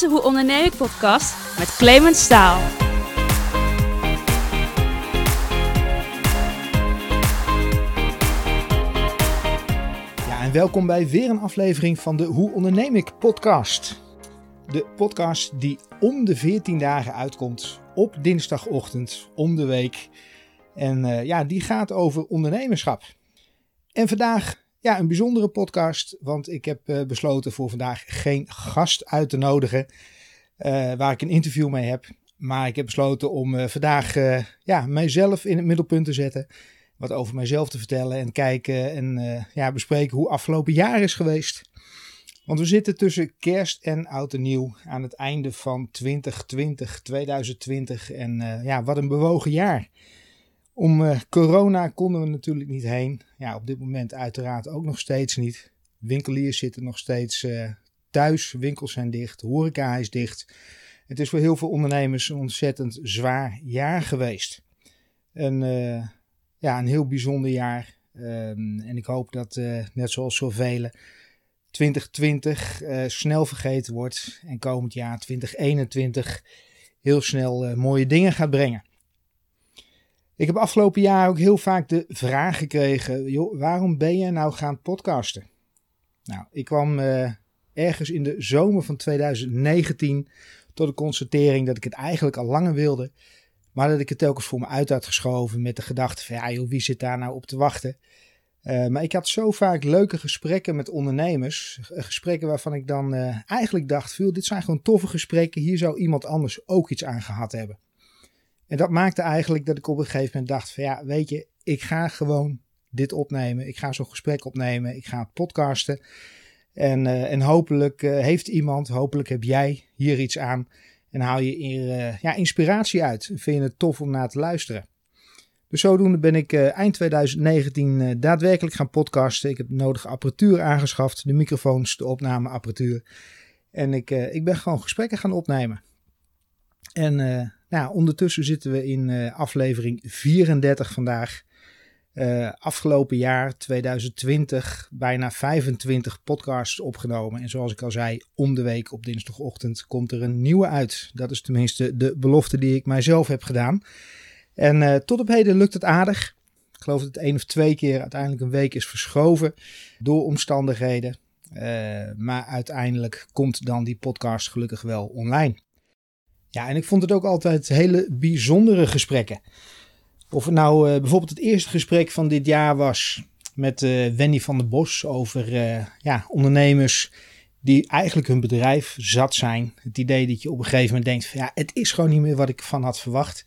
de Hoe Onderneem ik podcast met Clemens Staal. Ja, en welkom bij weer een aflevering van de Hoe Onderneem ik podcast. De podcast die om de 14 dagen uitkomt op dinsdagochtend om de week. En eh, ja, die gaat over ondernemerschap. En vandaag ja, een bijzondere podcast, want ik heb eh, besloten voor vandaag geen gast uit te nodigen eh, waar ik een interview mee heb. Maar ik heb besloten om uh, vandaag ja, mijzelf in het middelpunt te zetten. Wat over mijzelf te vertellen en kijken en ja, bespreken hoe afgelopen jaar is geweest. Want we zitten tussen kerst en oud en nieuw aan het einde van 2020, 2020. En ja, wat een bewogen jaar. Om uh, corona konden we natuurlijk niet heen. Ja, op dit moment uiteraard ook nog steeds niet. Winkeliers zitten nog steeds uh, thuis, winkels zijn dicht, horeca is dicht. Het is voor heel veel ondernemers een ontzettend zwaar jaar geweest. Een, uh, ja, een heel bijzonder jaar. Um, en ik hoop dat, net zoals zoveel, 2020 snel vergeten wordt en komend jaar 2021 heel snel mooie dingen gaat brengen. Ik heb afgelopen jaar ook heel vaak de vraag gekregen: joh, waarom ben je nou gaan podcasten? Nou, ik kwam uh, ergens in de zomer van 2019 tot de constatering dat ik het eigenlijk al langer wilde, maar dat ik het telkens voor me uit had geschoven met de gedachte van ja, joh, wie zit daar nou op te wachten? Uh, maar ik had zo vaak leuke gesprekken met ondernemers. Gesprekken waarvan ik dan eigenlijk dacht: dit zijn gewoon toffe gesprekken. Hier zou iemand anders ook iets aan gehad hebben. En dat maakte eigenlijk dat ik op een gegeven moment dacht van ja, weet je, ik ga gewoon dit opnemen. Ik ga zo'n gesprek opnemen. Ik ga podcasten. En, uh, en hopelijk uh, heeft iemand, hopelijk heb jij hier iets aan. En haal je uh, ja, inspiratie uit. Vind je het tof om naar te luisteren. Dus zodoende ben ik eind 2019 daadwerkelijk gaan podcasten. Ik heb de nodige apparatuur aangeschaft. De microfoons, de opnameapparatuur. En ik, ik ben gewoon gesprekken gaan opnemen. En nou, ondertussen zitten we in uh, aflevering 34 vandaag. Uh, afgelopen jaar, 2020, bijna 25 podcasts opgenomen. En zoals ik al zei, om de week op dinsdagochtend komt er een nieuwe uit. Dat is tenminste de belofte die ik mijzelf heb gedaan. En uh, tot op heden lukt het aardig. Ik geloof dat het één of twee keer uiteindelijk een week is verschoven door omstandigheden. maar uiteindelijk komt dan die podcast gelukkig wel online. Ja, en ik vond het ook altijd hele bijzondere gesprekken. Of het nou uh, bijvoorbeeld het eerste gesprek van dit jaar was met uh, Wendy van der Bos over uh, ja, ondernemers die eigenlijk hun bedrijf zat zijn. Het idee dat je op een gegeven moment denkt ja, het is gewoon niet meer wat ik van had verwacht.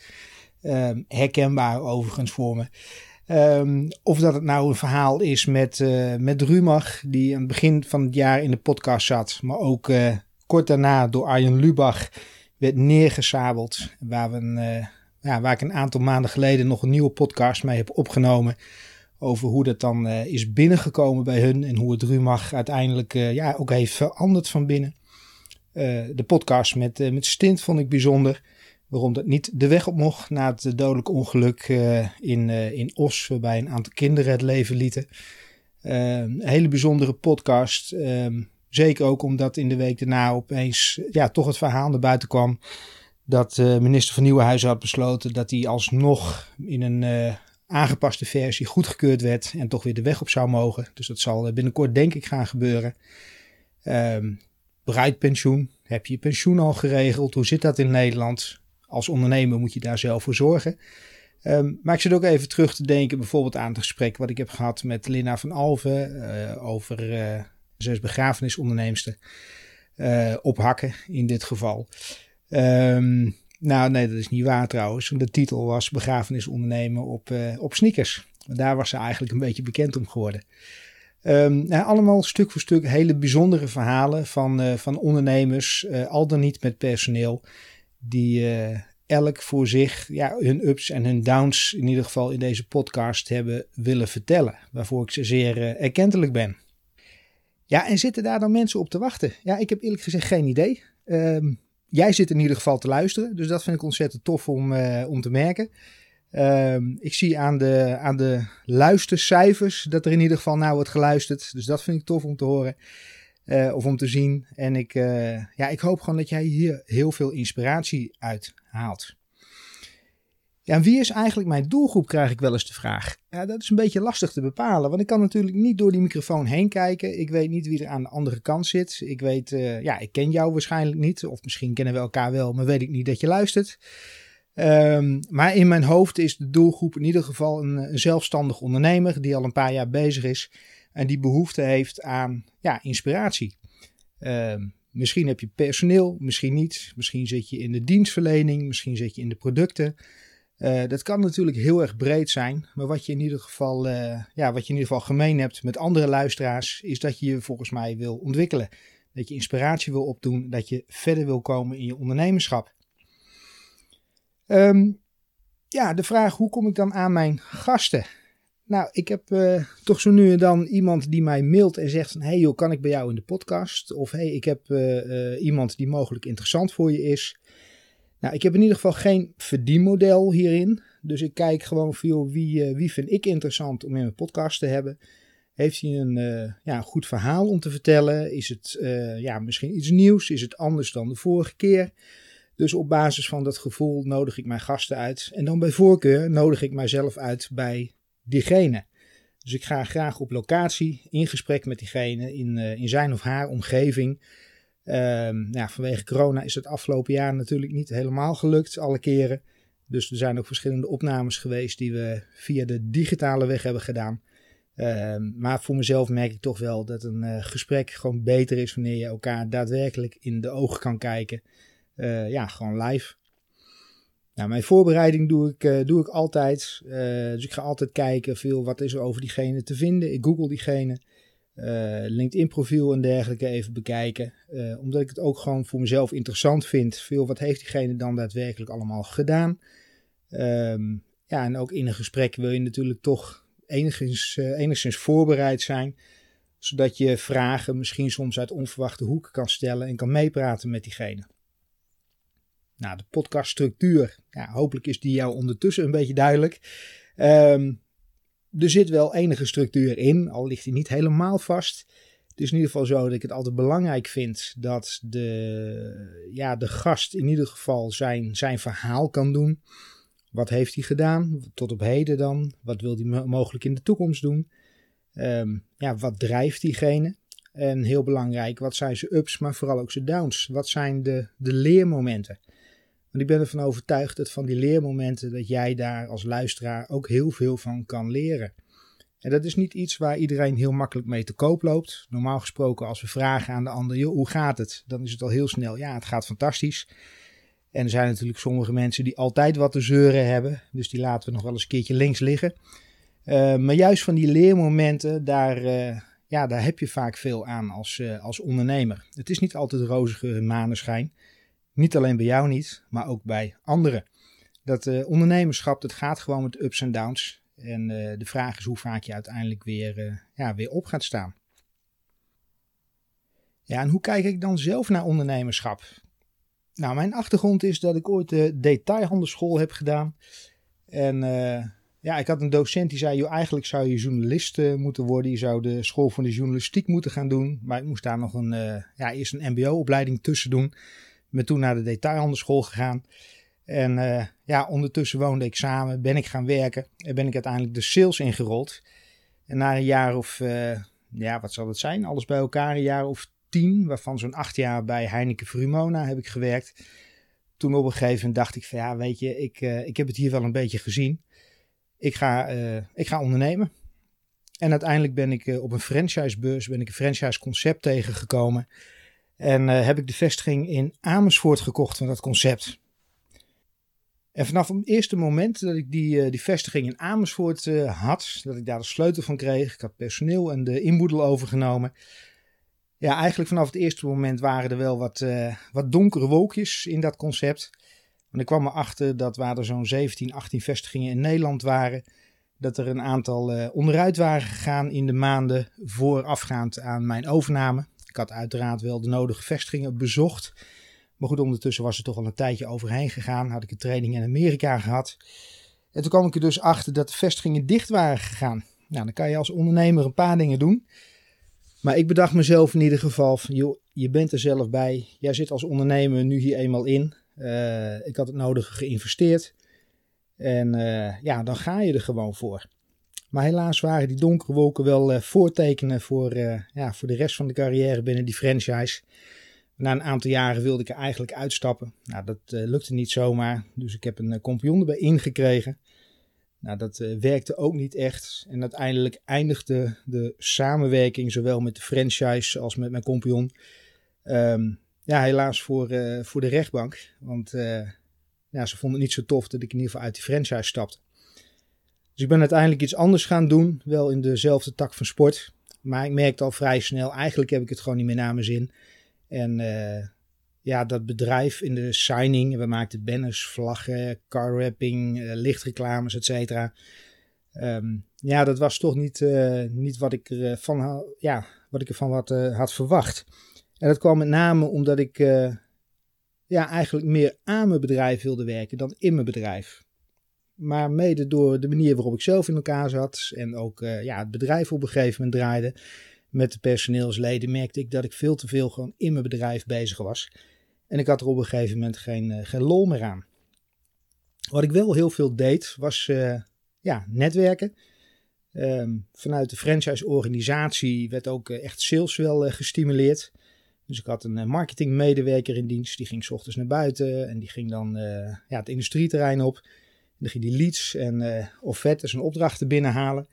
Ehm, herkenbaar overigens voor me. Um, of dat het nou een verhaal is met, met Rumach, die aan het begin van het jaar in de podcast zat, maar ook kort daarna door Arjen Lubach werd neergesabeld. Waar, we een, uh, ja, waar ik een aantal maanden geleden nog een nieuwe podcast mee heb opgenomen. Over hoe dat dan uh, is binnengekomen bij hun. En hoe het Rumach uiteindelijk uh, ja, ook heeft veranderd van binnen. de podcast met, met Stint vond ik bijzonder. Waarom dat niet de weg op mocht na het dodelijk ongeluk in, in Os. Waarbij een aantal kinderen het leven lieten. een hele bijzondere podcast. Ehm, Zeker ook omdat in de week daarna opeens ja, toch het verhaal naar buiten kwam. Dat uh, minister van Nieuwenhuizen had besloten dat hij alsnog in een uh, aangepaste versie goedgekeurd werd. En toch weer de weg op zou mogen. Dus dat zal binnenkort denk ik gaan gebeuren. Um, pensioen. Heb je je pensioen al geregeld? Hoe zit dat in Nederland? Als ondernemer moet je daar zelf voor zorgen. Um, maar ik zit ook even terug te denken bijvoorbeeld aan het gesprek wat ik heb gehad met Lina van Alven over zes begrafenisondernemster uh, ophakken in dit geval. Um, nou, nee, dat is niet waar trouwens. De titel was begrafenisondernemen op, uh, op sneakers. Daar was ze eigenlijk een beetje bekend om geworden. Um, nou, allemaal stuk voor stuk hele bijzondere verhalen van, uh, van ondernemers, al dan niet met personeel, die elk voor zich ja, hun ups en hun downs in ieder geval in deze podcast hebben willen vertellen. Waarvoor ik ze zeer erkentelijk ben. Ja, en zitten daar dan mensen op te wachten? Ja, ik heb eerlijk gezegd geen idee. Um, jij zit in ieder geval te luisteren, dus dat vind ik ontzettend tof om, uh, om te merken. Um, ik zie aan de, aan de luistercijfers dat er in ieder geval naar wordt geluisterd, dus dat vind ik tof om te horen. of om te zien. En ik, ja, ik hoop gewoon dat jij hier heel veel inspiratie uit haalt. Ja, wie is eigenlijk mijn doelgroep, krijg ik wel eens de vraag. Ja, dat is een beetje lastig te bepalen, want ik kan natuurlijk niet door die microfoon heen kijken. Ik weet niet wie er aan de andere kant zit. Ik weet, uh, ja, ik ken jou waarschijnlijk niet, of misschien kennen we elkaar wel, maar weet ik niet dat je luistert. Um, maar in mijn hoofd is de doelgroep in ieder geval een, zelfstandig ondernemer die al een paar jaar bezig is en die behoefte heeft aan ja, inspiratie. Um, misschien heb je personeel, misschien niet. Misschien zit je in de dienstverlening, misschien zit je in de producten. Uh, dat kan natuurlijk heel erg breed zijn, maar wat je in ieder geval, uh, ja, wat je in ieder geval gemeen hebt met andere luisteraars, is dat je je volgens mij wil ontwikkelen. Dat je inspiratie wil opdoen, dat je verder wil komen in je ondernemerschap. Um, ja, de vraag hoe kom ik dan aan mijn gasten? Nou, ik heb uh, toch zo nu en dan iemand die mij mailt en zegt hey joh, kan ik bij jou in de podcast? Of hey, ik heb iemand die mogelijk interessant voor je is... Nou, ik heb in ieder geval geen verdienmodel hierin. Dus ik kijk gewoon voor wie, uh, wie vind ik interessant om in mijn podcast te hebben. Heeft hij een, uh, ja, goed verhaal om te vertellen? Is het uh, ja, misschien iets nieuws? Is het anders dan de vorige keer? Dus op basis van dat gevoel nodig ik mijn gasten uit. En dan bij voorkeur nodig ik mijzelf uit bij diegene. Dus ik ga graag op locatie in gesprek met diegene in, in zijn of haar omgeving. Um, ja, vanwege corona is het afgelopen jaar natuurlijk niet helemaal gelukt, alle keren. Dus er zijn ook verschillende opnames geweest die we via de digitale weg hebben gedaan. Um, maar voor mezelf merk ik toch wel dat een uh, gesprek gewoon beter is wanneer je elkaar daadwerkelijk in de ogen kan kijken. Uh, ja, gewoon live. Nou, mijn voorbereiding doe ik, uh, doe ik altijd. dus ik ga altijd kijken veel wat is er over diegene te vinden. Ik google diegene. Uh, LinkedIn profiel en dergelijke even bekijken. Uh, omdat ik het ook gewoon voor mezelf interessant vind. Veel wat heeft diegene dan daadwerkelijk allemaal gedaan. Um, ja, en ook in een gesprek wil je natuurlijk toch enigszins, uh, enigszins voorbereid zijn. Zodat je vragen misschien soms uit onverwachte hoeken kan stellen en kan meepraten met diegene. Nou, de podcaststructuur. Ja, hopelijk is die jou ondertussen een beetje duidelijk. Um, er zit wel enige structuur in, al ligt die niet helemaal vast. Het is in ieder geval zo dat ik het altijd belangrijk vind dat de, ja, de gast in ieder geval zijn, zijn verhaal kan doen. Wat heeft hij gedaan tot op heden dan? Wat wil hij mogelijk in de toekomst doen? Um, ja, wat drijft diegene? En heel belangrijk, wat zijn zijn ups, maar vooral ook zijn downs? Wat zijn de, de leermomenten? Want ik ben ervan overtuigd dat van die leermomenten dat jij daar als luisteraar ook heel veel van kan leren. En dat is niet iets waar iedereen heel makkelijk mee te koop loopt. Normaal gesproken als we vragen aan de ander, joh, hoe gaat het? Dan is het al heel snel, ja, het gaat fantastisch. En er zijn natuurlijk sommige mensen die altijd wat te zeuren hebben. Dus die laten we nog wel eens een keertje links liggen. Uh, maar juist van die leermomenten, daar, uh, ja, daar heb je vaak veel aan als, uh, als ondernemer. Het is niet altijd rozige maneschijn. Niet alleen bij jou niet, maar ook bij anderen. Dat uh, ondernemerschap, dat gaat gewoon met ups en downs. En uh, de vraag is hoe vaak je uiteindelijk weer, uh, ja, weer op gaat staan. Ja, en hoe kijk ik dan zelf naar ondernemerschap? Nou, mijn achtergrond is dat ik ooit de detailhandelschool heb gedaan. En ja, ik had een docent die zei, eigenlijk zou je journalist moeten worden. Je zou de school van de journalistiek moeten gaan doen. Maar ik moest daar nog een, ja, eerst een mbo-opleiding tussen doen ben toen naar de detailhandelschool gegaan. En uh, ja, ondertussen woonde ik samen, ben ik gaan werken en ben ik uiteindelijk de sales ingerold. En na een jaar of, uh, ja, wat zal het zijn? Alles bij elkaar, een jaar of tien, waarvan zo'n acht jaar bij Heineken Frumona heb ik gewerkt. Toen op een gegeven moment dacht ik van ja, weet je, ik, uh, ik heb het hier wel een beetje gezien. Ik ga, ik ga ondernemen. En uiteindelijk ben ik op een franchisebeurs, ben ik een franchise concept tegengekomen. En uh, heb ik de vestiging in Amersfoort gekocht van dat concept. En vanaf het eerste moment dat ik die, uh, die vestiging in Amersfoort uh, had, dat ik daar de sleutel van kreeg, ik had personeel en de inboedel overgenomen. Ja, eigenlijk vanaf het eerste moment waren er wel wat, wat donkere wolkjes in dat concept. Want ik kwam erachter dat waar er zo'n 17, 18 vestigingen in Nederland waren, dat er een aantal onderuit waren gegaan in de maanden voorafgaand aan mijn overname. Ik had uiteraard wel de nodige vestigingen bezocht. Maar goed, ondertussen was er toch al een tijdje overheen gegaan. Had ik een training in Amerika gehad. En toen kwam ik er dus achter dat de vestigingen dicht waren gegaan. Nou, dan kan je als ondernemer een paar dingen doen. Maar ik bedacht mezelf in ieder geval, van, joh, je bent er zelf bij. Jij zit als ondernemer nu hier eenmaal in. Uh, ik had het nodige geïnvesteerd. En uh, ja, dan ga je er gewoon voor. Maar helaas waren die donkere wolken wel uh, voortekenen voor, ja, voor de rest van de carrière binnen die franchise. Na een aantal jaren wilde ik er eigenlijk uitstappen. Nou, dat lukte niet zomaar. Dus ik heb een compagnon erbij ingekregen. Nou, dat werkte ook niet echt. En uiteindelijk eindigde de samenwerking, zowel met de franchise als met mijn compagnon, um, ja, helaas voor, voor de rechtbank. Want ja, ze vonden het niet zo tof dat ik in ieder geval uit die franchise stapte. Dus ik ben uiteindelijk iets anders gaan doen, wel in dezelfde tak van sport. Maar ik merkte al vrij snel, eigenlijk heb ik het gewoon niet meer naar mijn zin. En ja, dat bedrijf in de signing, we maakten banners, vlaggen, car wrapping, uh, lichtreclames, et cetera. Um, ja, dat was toch niet, uh, niet wat ik ervan ja, wat ik ervan had, had verwacht. En dat kwam met name omdat ik ja, eigenlijk meer aan mijn bedrijf wilde werken dan in mijn bedrijf. Maar mede door de manier waarop ik zelf in elkaar zat en ook ja, het bedrijf op een gegeven moment draaide met de personeelsleden, merkte ik dat ik veel te veel gewoon in mijn bedrijf bezig was. En ik had er op een gegeven moment geen, uh, geen lol meer aan. Wat ik wel heel veel deed, was uh, ja, netwerken. Um, vanuit de franchise-organisatie werd ook echt sales wel gestimuleerd. Dus ik had een marketingmedewerker in dienst. Die ging s ochtends naar buiten en die ging dan ja, het industrieterrein op. Dan ging die leads en offertes en opdrachten binnenhalen.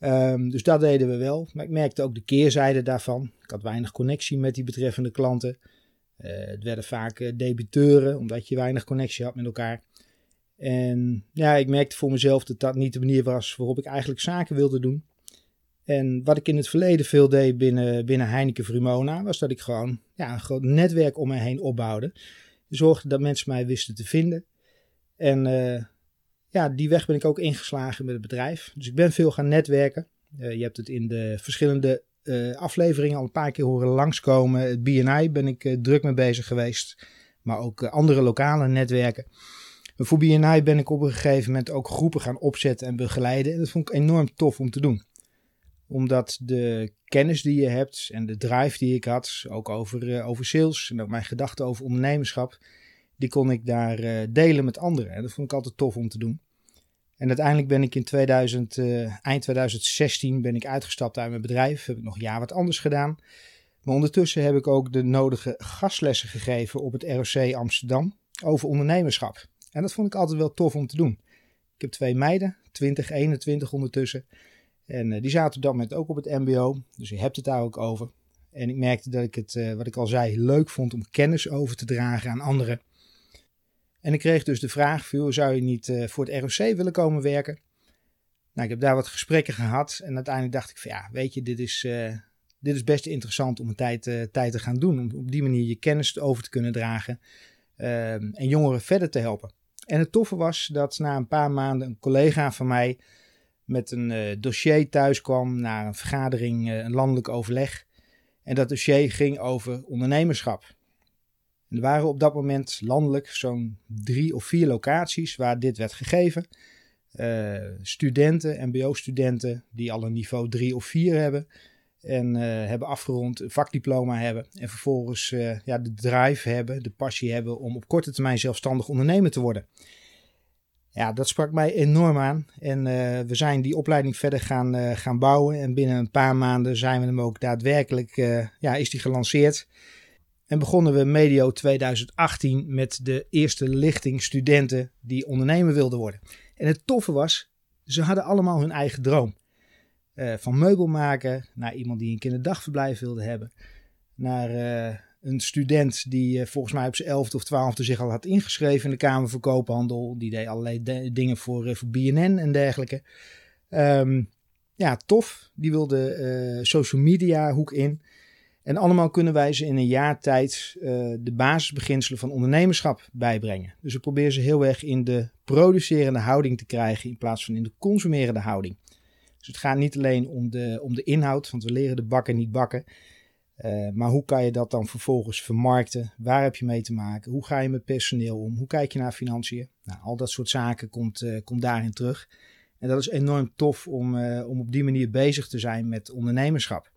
Um, dus dat deden we wel. Maar ik merkte ook de keerzijde daarvan. Ik had weinig connectie met die betreffende klanten. Uh, het werden vaak uh, debiteuren, omdat je weinig connectie had met elkaar. En ja, ik merkte voor mezelf dat dat niet de manier was waarop ik eigenlijk zaken wilde doen. En wat ik in het verleden veel deed binnen, binnen Heineken Vrumona, was dat ik gewoon ja, een groot netwerk om me heen opbouwde. Zorgde dat mensen mij wisten te vinden. En uh, ja, die weg ben ik ook ingeslagen met het bedrijf. Dus ik ben veel gaan netwerken. je hebt het in de verschillende uh, afleveringen al een paar keer horen langskomen. Het BNI ben ik uh, druk mee bezig geweest. Maar ook andere lokale netwerken. Voor BNI ben ik op een gegeven moment ook groepen gaan opzetten en begeleiden. En dat vond ik enorm tof om te doen. Omdat de kennis die je hebt en de drive die ik had, ook over, over sales en ook mijn gedachten over ondernemerschap, die kon ik daar delen met anderen. En dat vond ik altijd tof om te doen. En uiteindelijk ben ik in 2000, uh, eind 2016 ben ik uitgestapt uit mijn bedrijf. Heb ik nog een jaar wat anders gedaan. Maar ondertussen heb ik ook de nodige gastlessen gegeven op het ROC Amsterdam over ondernemerschap. En dat vond ik altijd wel tof om te doen. Ik heb twee meiden, 20, 21 ondertussen. En uh, die zaten op dat moment ook op het MBO. Dus je hebt het daar ook over. En ik merkte dat ik het, wat ik al zei, leuk vond om kennis over te dragen aan anderen. En ik kreeg dus de vraag: zou je niet uh, voor het ROC willen komen werken? Nou, ik heb daar wat gesprekken gehad. En uiteindelijk dacht ik: van ja, weet je, dit is, uh, dit is best interessant om een tijd, uh, tijd te gaan doen. Om op die manier je kennis over te kunnen dragen. Ehm, en jongeren verder te helpen. En het toffe was dat na een paar maanden een collega van mij met een dossier thuis kwam naar een vergadering, een landelijk overleg. En dat dossier ging over ondernemerschap er waren op dat moment landelijk zo'n drie of vier locaties waar dit werd gegeven. Uh, studenten, MBO-studenten die al een niveau 3 of 4 hebben en uh, hebben afgerond, een vakdiploma hebben en vervolgens uh, ja, de drive hebben, de passie hebben om op korte termijn zelfstandig ondernemer te worden. Ja, dat sprak mij enorm aan en we zijn die opleiding verder gaan, gaan bouwen en binnen een paar maanden zijn we hem ook daadwerkelijk, ja, is die gelanceerd. En begonnen we medio 2018 met de eerste lichting studenten die ondernemer wilden worden. En het toffe was, ze hadden allemaal hun eigen droom. Uh, van meubelmaker naar iemand die een kinderdagverblijf wilde hebben. Naar uh, een student die uh, volgens mij op zijn elfde of twaalfde zich al had ingeschreven in de Kamer Koophandel. Die deed allerlei dingen voor, voor BNN en dergelijke. Um, ja, tof. Die wilde social media hoek in. En allemaal kunnen wij ze in een jaar tijd uh, de basisbeginselen van ondernemerschap bijbrengen. Dus we proberen ze heel erg in de producerende houding te krijgen in plaats van in de consumerende houding. Dus het gaat niet alleen om de, om de inhoud, want we leren de bakken niet bakken. Uh, maar hoe kan je dat dan vervolgens vermarkten? Waar heb je mee te maken? Hoe ga je met personeel om? Hoe kijk je naar financiën? Nou, al dat soort zaken komt, uh, komt daarin terug. En dat is enorm tof om, om op die manier bezig te zijn met ondernemerschap.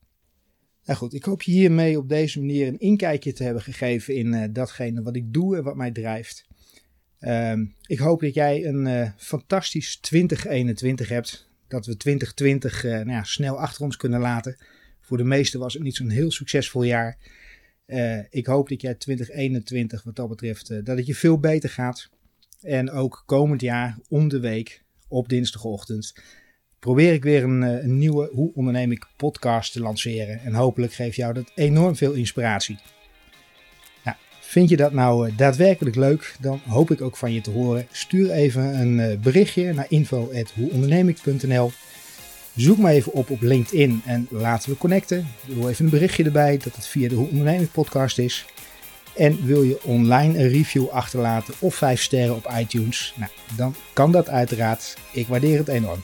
Nou goed, ik hoop je hiermee op deze manier een inkijkje te hebben gegeven in uh, datgene wat ik doe en wat mij drijft. Uh, ik hoop dat jij een uh, fantastisch 2021 hebt. Dat we 2020 uh, nou ja, snel achter ons kunnen laten. Voor de meesten was het niet zo'n heel succesvol jaar. ik hoop dat jij 2021 wat dat betreft, dat het je veel beter gaat. En ook komend jaar om de week op dinsdagochtend probeer ik weer een, een, nieuwe Hoe onderneem ik podcast te lanceren. En hopelijk geeft jou dat enorm veel inspiratie. Nou, vind je dat nou daadwerkelijk leuk? Dan hoop ik ook van je te horen. Stuur even een berichtje naar info.hoeondernemik.nl Zoek me even op op LinkedIn en laten we connecten. Doe even een berichtje erbij dat het via de Hoe onderneming podcast is. En wil je online een review achterlaten of 5 sterren op iTunes? Nou, dan kan dat uiteraard. Ik waardeer het enorm.